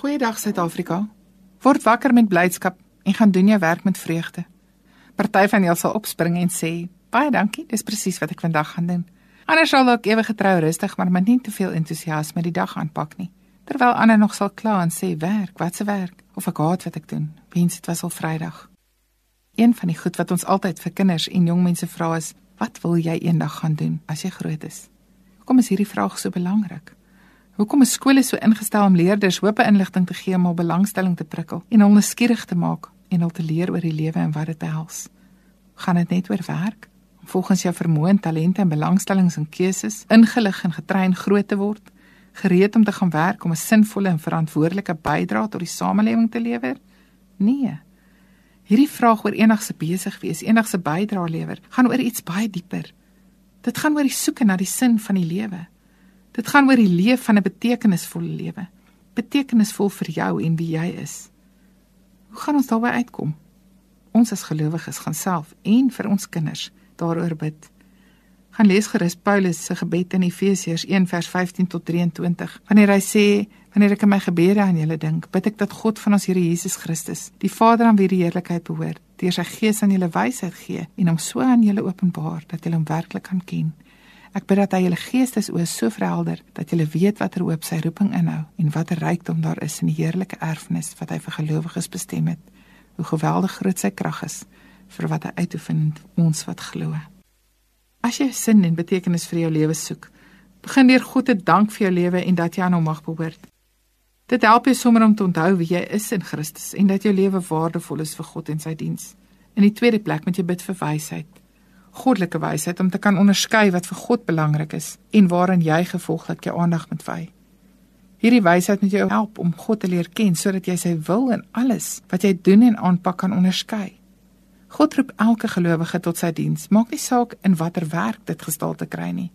Goeiedag Suid-Afrika. Word wakker met blydskap en gaan doen jou werk met vreugde. Party van julle sal opspring en sê: "Baie dankie, dis presies wat ek vandag gaan doen." Ander sal dalk ewe getrou rustig, maar met nie te veel entoesiasme die dag aanpak nie. Terwyl ander nog sal kla en sê: "Werk, wat se werk? Of ek haat wat ek doen. Wens dit was al Vrydag." Een van die goed wat ons altyd vir kinders en jong mense vra is: "Wat wil jy eendag gaan doen as jy groot is?" Hoekom is hierdie vraag so belangrik? Hoekom is skole so ingestel om leerders hoop en inligting te gee om hul belangstelling te prikkel en hom nuuskierig te maak en hul te leer oor die lewe en wat dit behels? Gaan dit net oor werk? Om volgens jou vermoë, talente en belangstellings en keuses ingelig en getrein groot te word, gereed om te gaan werk om 'n sinvolle en verantwoordelike bydrae tot die samelewing te lewer? Nee. Hierdie vraag oor enigse besig wees, enigse bydrae lewer, gaan oor iets baie dieper. Dit gaan oor die soeke na die sin van die lewe. Dit gaan oor die leef van 'n betekenisvolle lewe. Betekenisvol vir jou en wie jy is. Hoe gaan ons daarby uitkom? Ons as gelowiges gaan self en vir ons kinders daaroor bid. Gaan lees gerus Paulus se gebed in Efesiërs 1:15 tot 23. Wanneer hy sê, wanneer ek in my gebede aan julle dink, bid ek dat God van ons Here Jesus Christus, die Vader aan wie die heerlikheid behoort, deur sy Gees aan julle wysheid gee en hom so aan julle openbaar dat julle hom werklik kan ken. Ek bid dat hy julle geestesoë so verhelder dat julle weet watter hoop sy roeping inhou en watter rykdom daar is in die heerlike erfenis wat hy vir gelowiges bestem het. Hoe geweldig groot sy krag is vir wat hy uitoefen ons wat glo. As jy sin en betekenis vir jou lewe soek, begin deur God te dank vir jou lewe en dat jy aan hom mag behoort. Dit help jou sommer om te onthou wie jy is in Christus en dat jou lewe waardevol is vir God en sy diens. In die tweede plek moet jy bid vir wysheid goddelike wysheid om te kan onderskei wat vir God belangrik is en waaraan jy gevolglik jou aandag moet wy. Hierdie wysheid moet jou help om God te leer ken sodat jy sy wil in alles wat jy doen en aanpak kan onderskei. God roep elke gelowige tot sy diens. Maak nie saak in watter werk dit gestel te kry nie.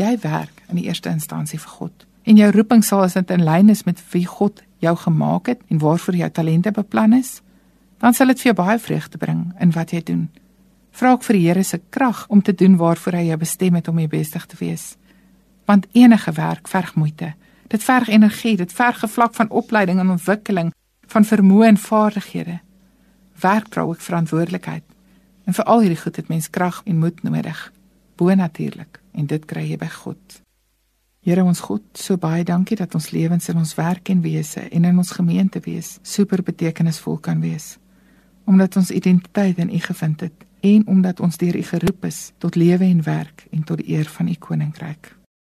Jy werk in die eerste instansie vir God. En jou roeping sal as dit in lyn is met wie God jou gemaak het en waarvoor jou talente beplan is, dan sal dit vir jou baie vreugde bring in wat jy doen. Vra ook vir die Here se krag om te doen waarvoor hy jou bestem het om jy besig te wees. Want enige werk verg moeite. Dit verg energie, dit verg 'n vlak van opleiding en ontwikkeling van vermoë en vaardighede. Werk vra ook verantwoordelikheid. En vir al hierdie goed het mens krag en moed nodig. Bo natuurlik en dit kry jy by God. Here ons God, so baie dankie dat ons lewens in ons werk en wese en in ons gemeente wees super betekenisvol kan wees. Omdat ons identiteit in U gevind het en omdat ons deur U geroep is tot lewe en werk en tot die eer van U koninkryk.